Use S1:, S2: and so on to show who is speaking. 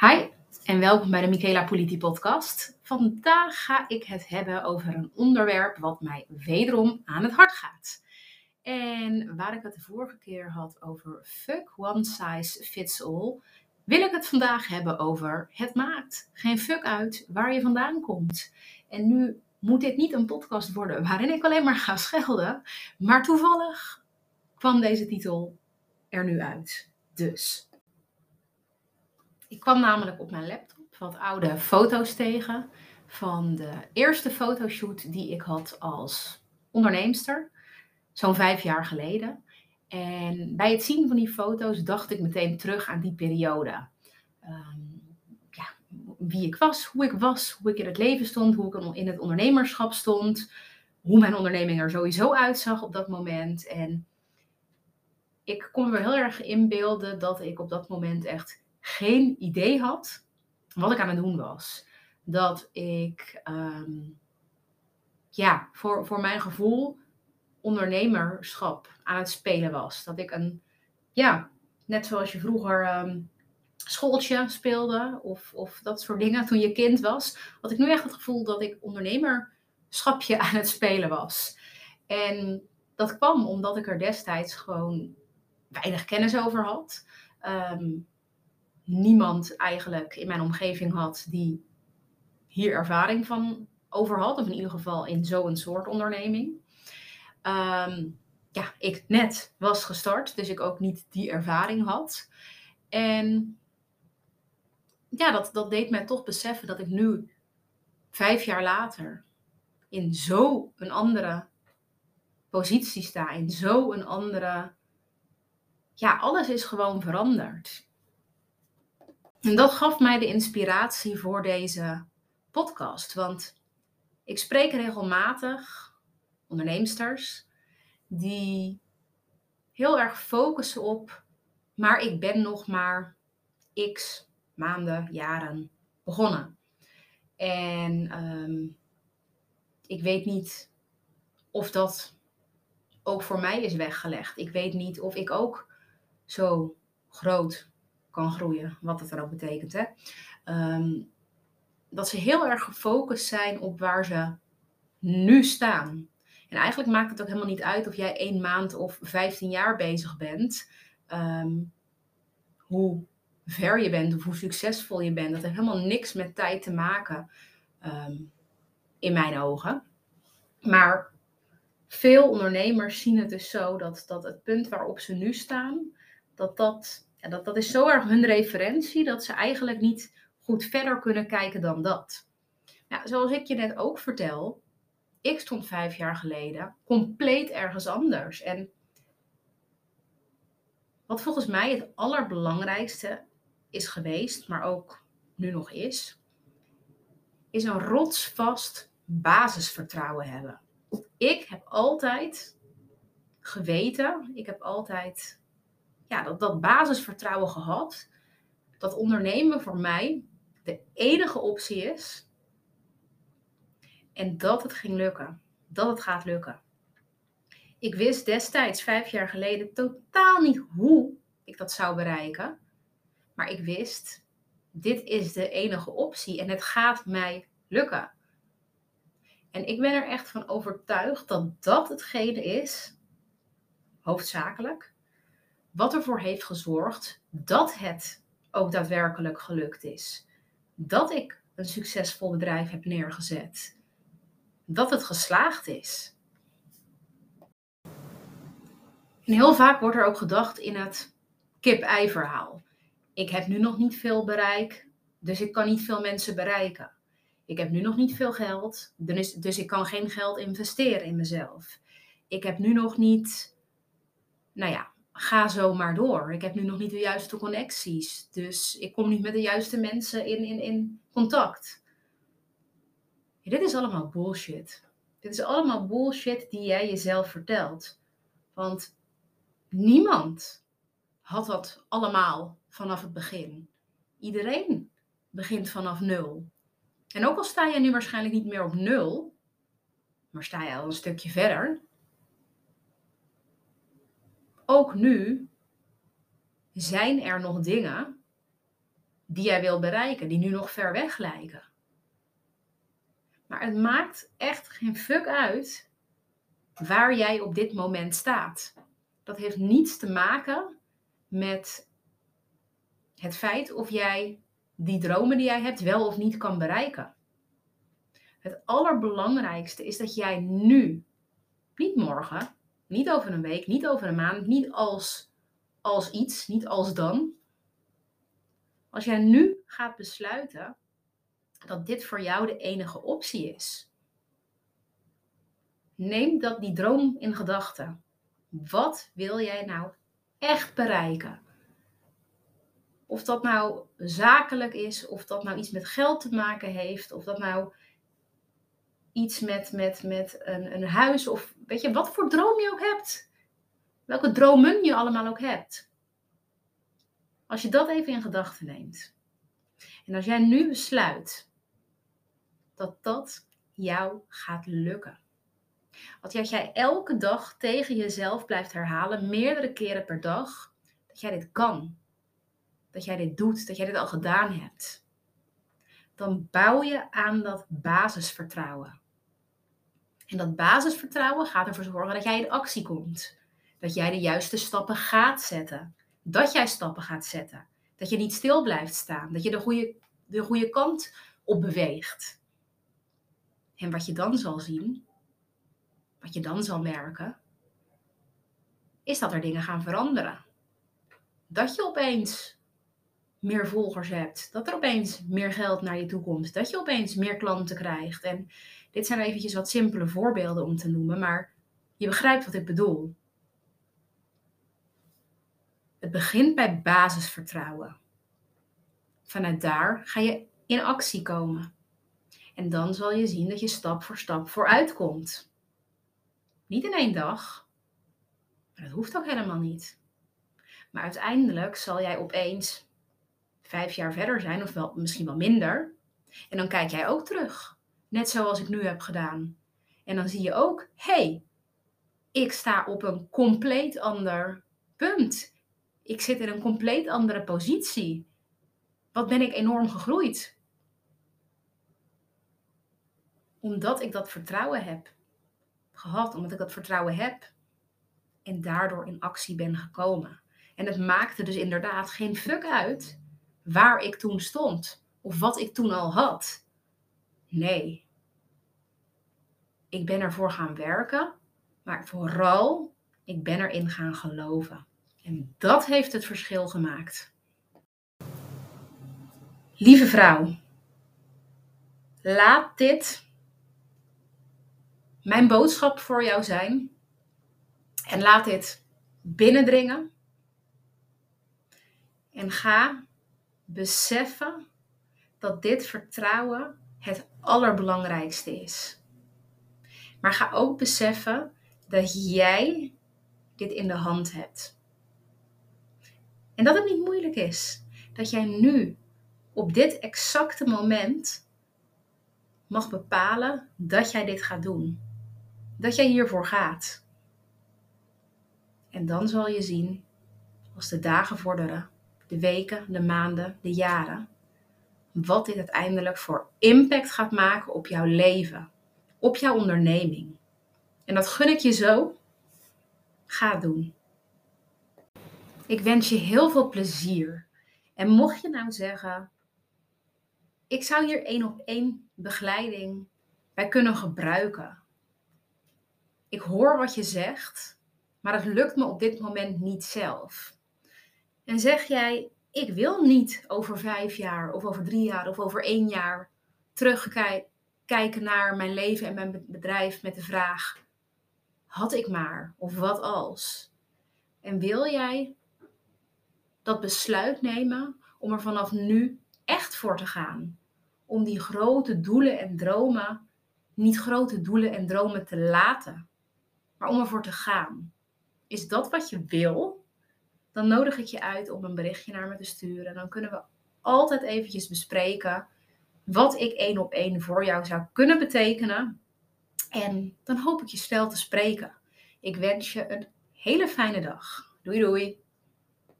S1: Hi en welkom bij de Michaela Politi podcast. Vandaag ga ik het hebben over een onderwerp wat mij wederom aan het hart gaat. En waar ik het de vorige keer had over fuck one size fits all, wil ik het vandaag hebben over het maakt geen fuck uit waar je vandaan komt. En nu moet dit niet een podcast worden waarin ik alleen maar ga schelden, maar toevallig kwam deze titel er nu uit. Dus ik kwam namelijk op mijn laptop wat oude foto's tegen van de eerste fotoshoot die ik had als onderneemster, zo'n vijf jaar geleden. En bij het zien van die foto's dacht ik meteen terug aan die periode. Ehm, ja, wie ik was, hoe ik was, hoe ik in het leven stond, hoe ik in het ondernemerschap stond, hoe mijn onderneming er sowieso uitzag op dat moment. En ik kon me heel erg inbeelden dat ik op dat moment echt geen idee had wat ik aan het doen was. Dat ik, ehm, ja, voor, voor mijn gevoel ondernemerschap aan het spelen was. Dat ik een, ja, net zoals je vroeger um, schooltje speelde of, of dat soort dingen toen je kind was, had ik nu echt het gevoel dat ik ondernemerschapje aan het spelen was. En dat kwam omdat ik er destijds gewoon weinig kennis over had. Ehm, niemand eigenlijk in mijn omgeving had die hier ervaring van over had, of in ieder geval in zo'n soort onderneming. Ehm, ja, ik net was gestart, dus ik ook niet die ervaring had. En ja, dat, dat deed mij toch beseffen dat ik nu, vijf jaar later, in zo een andere positie sta, in zo een andere. Ja, alles is gewoon veranderd. En dat gaf mij de inspiratie voor deze podcast. Want ik spreek regelmatig onderneemsters die heel erg focussen op, maar ik ben nog maar x maanden, jaren begonnen. En ehm, ik weet niet of dat ook voor mij is weggelegd. Ik weet niet of ik ook zo groot kan groeien, wat dat dan ook betekent. Hè? Ehm, dat ze heel erg gefocust zijn op waar ze nu staan. En eigenlijk maakt het ook helemaal niet uit of jij één maand of 15 jaar bezig bent. Ehm, hoe ver je bent of hoe succesvol je bent. Dat heeft helemaal niks met tijd te maken, ehm, in mijn ogen. Maar veel ondernemers zien het dus zo dat, dat het punt waarop ze nu staan, dat dat en dat, dat is zo erg hun referentie dat ze eigenlijk niet goed verder kunnen kijken dan dat. Nou, zoals ik je net ook vertel, ik stond vijf jaar geleden compleet ergens anders. En wat volgens mij het allerbelangrijkste is geweest, maar ook nu nog is, is een rotsvast basisvertrouwen hebben. Ik heb altijd geweten, ik heb altijd ja, dat, dat basisvertrouwen gehad. Dat ondernemen voor mij de enige optie is. En dat het ging lukken. Dat het gaat lukken. Ik wist destijds, vijf jaar geleden, totaal niet hoe ik dat zou bereiken. Maar ik wist, dit is de enige optie en het gaat mij lukken. En ik ben er echt van overtuigd dat dat hetgene is, hoofdzakelijk, wat ervoor heeft gezorgd dat het ook daadwerkelijk gelukt is. Dat ik een succesvol bedrijf heb neergezet. Dat het geslaagd is. En heel vaak wordt er ook gedacht in het kip-ei verhaal. Ik heb nu nog niet veel bereik, dus ik kan niet veel mensen bereiken. Ik heb nu nog niet veel geld, dus ik kan geen geld investeren in mezelf. Ik heb nu nog niet, nou ja, ga zo maar door. Ik heb nu nog niet de juiste connecties. Dus ik kom niet met de juiste mensen in, in, in contact. dit is allemaal bullshit. Dit is allemaal bullshit die jij jezelf vertelt. Want niemand had dat allemaal vanaf het begin. Iedereen begint vanaf nul. En ook al sta je nu waarschijnlijk niet meer op nul, maar sta je al een stukje verder, ook nu zijn er nog dingen die jij wil bereiken, die nu nog ver weg lijken. Maar het maakt echt geen fuck uit waar jij op dit moment staat. Dat heeft niets te maken met het feit of jij die dromen die jij hebt wel of niet kan bereiken. Het allerbelangrijkste is dat jij nu, niet morgen, niet over een week, niet over een maand, niet als, als iets, niet als dan. Als jij nu gaat besluiten dat dit voor jou de enige optie is. Neem dat die droom in gedachten. Wat wil jij nou echt bereiken? Of dat nou zakelijk is, of dat nou iets met geld te maken heeft, of dat nou iets met, met, met een, een huis, of weet je, wat voor droom je ook hebt. Welke dromen je allemaal ook hebt. Als je dat even in gedachten neemt. En als jij nu besluit dat dat jou gaat lukken. Als jij elke dag tegen jezelf blijft herhalen, meerdere keren per dag, dat jij dit kan. Dat jij dit doet, dat jij dit al gedaan hebt. Dan bouw je aan dat basisvertrouwen. En dat basisvertrouwen gaat ervoor zorgen dat jij in actie komt. Dat jij de juiste stappen gaat zetten. Dat jij stappen gaat zetten. Dat je niet stil blijft staan. Dat je de goede, de goede kant op beweegt. En wat je dan zal zien, wat je dan zal merken, is dat er dingen gaan veranderen. Dat je opeens meer volgers hebt, dat er opeens meer geld naar je toe komt, dat je opeens meer klanten krijgt. En dit zijn eventjes wat simpele voorbeelden om te noemen, maar je begrijpt wat ik bedoel. Het begint bij basisvertrouwen. Vanuit daar ga je in actie komen. En dan zal je zien dat je stap voor stap vooruit komt. Niet in één dag. Maar dat hoeft ook helemaal niet. Maar uiteindelijk zal jij opeens vijf jaar verder zijn, of wel, misschien wel minder. En dan kijk jij ook terug. Net zoals ik nu heb gedaan. En dan zie je ook, hé, hey, ik sta op een compleet ander punt. Ik zit in een compleet andere positie. Wat ben ik enorm gegroeid? Omdat ik dat vertrouwen heb gehad, omdat ik dat vertrouwen heb en daardoor in actie ben gekomen. En het maakte dus inderdaad geen fuck uit waar ik toen stond of wat ik toen al had. Nee. Ik ben ervoor gaan werken, maar vooral ik ben erin gaan geloven. En dat heeft het verschil gemaakt. Lieve vrouw, laat dit mijn boodschap voor jou zijn. En laat dit binnendringen. En ga beseffen dat dit vertrouwen het allerbelangrijkste is. Maar ga ook beseffen dat jij dit in de hand hebt. En dat het niet moeilijk is. Dat jij nu, op dit exacte moment, mag bepalen dat jij dit gaat doen dat jij hiervoor gaat. En dan zal je zien, als de dagen vorderen, de weken, de maanden, de jaren, wat dit uiteindelijk voor impact gaat maken op jouw leven, op jouw onderneming. En dat gun ik je zo. Ga doen. Ik wens je heel veel plezier. En mocht je nou zeggen, ik zou hier één op één begeleiding bij kunnen gebruiken ik hoor wat je zegt, maar het lukt me op dit moment niet zelf. En zeg jij, ik wil niet over vijf jaar of over drie jaar of over één jaar terugkijken naar mijn leven en mijn bedrijf met de vraag, had ik maar of wat als? En wil jij dat besluit nemen om er vanaf nu echt voor te gaan? Om die grote doelen en dromen, niet grote doelen en dromen te laten, maar om ervoor te gaan. Is dat wat je wil? Dan nodig ik je uit om een berichtje naar me te sturen. Dan kunnen we altijd eventjes bespreken wat ik één op één voor jou zou kunnen betekenen. En dan hoop ik je snel te spreken. Ik wens je een hele fijne dag. Doei doei.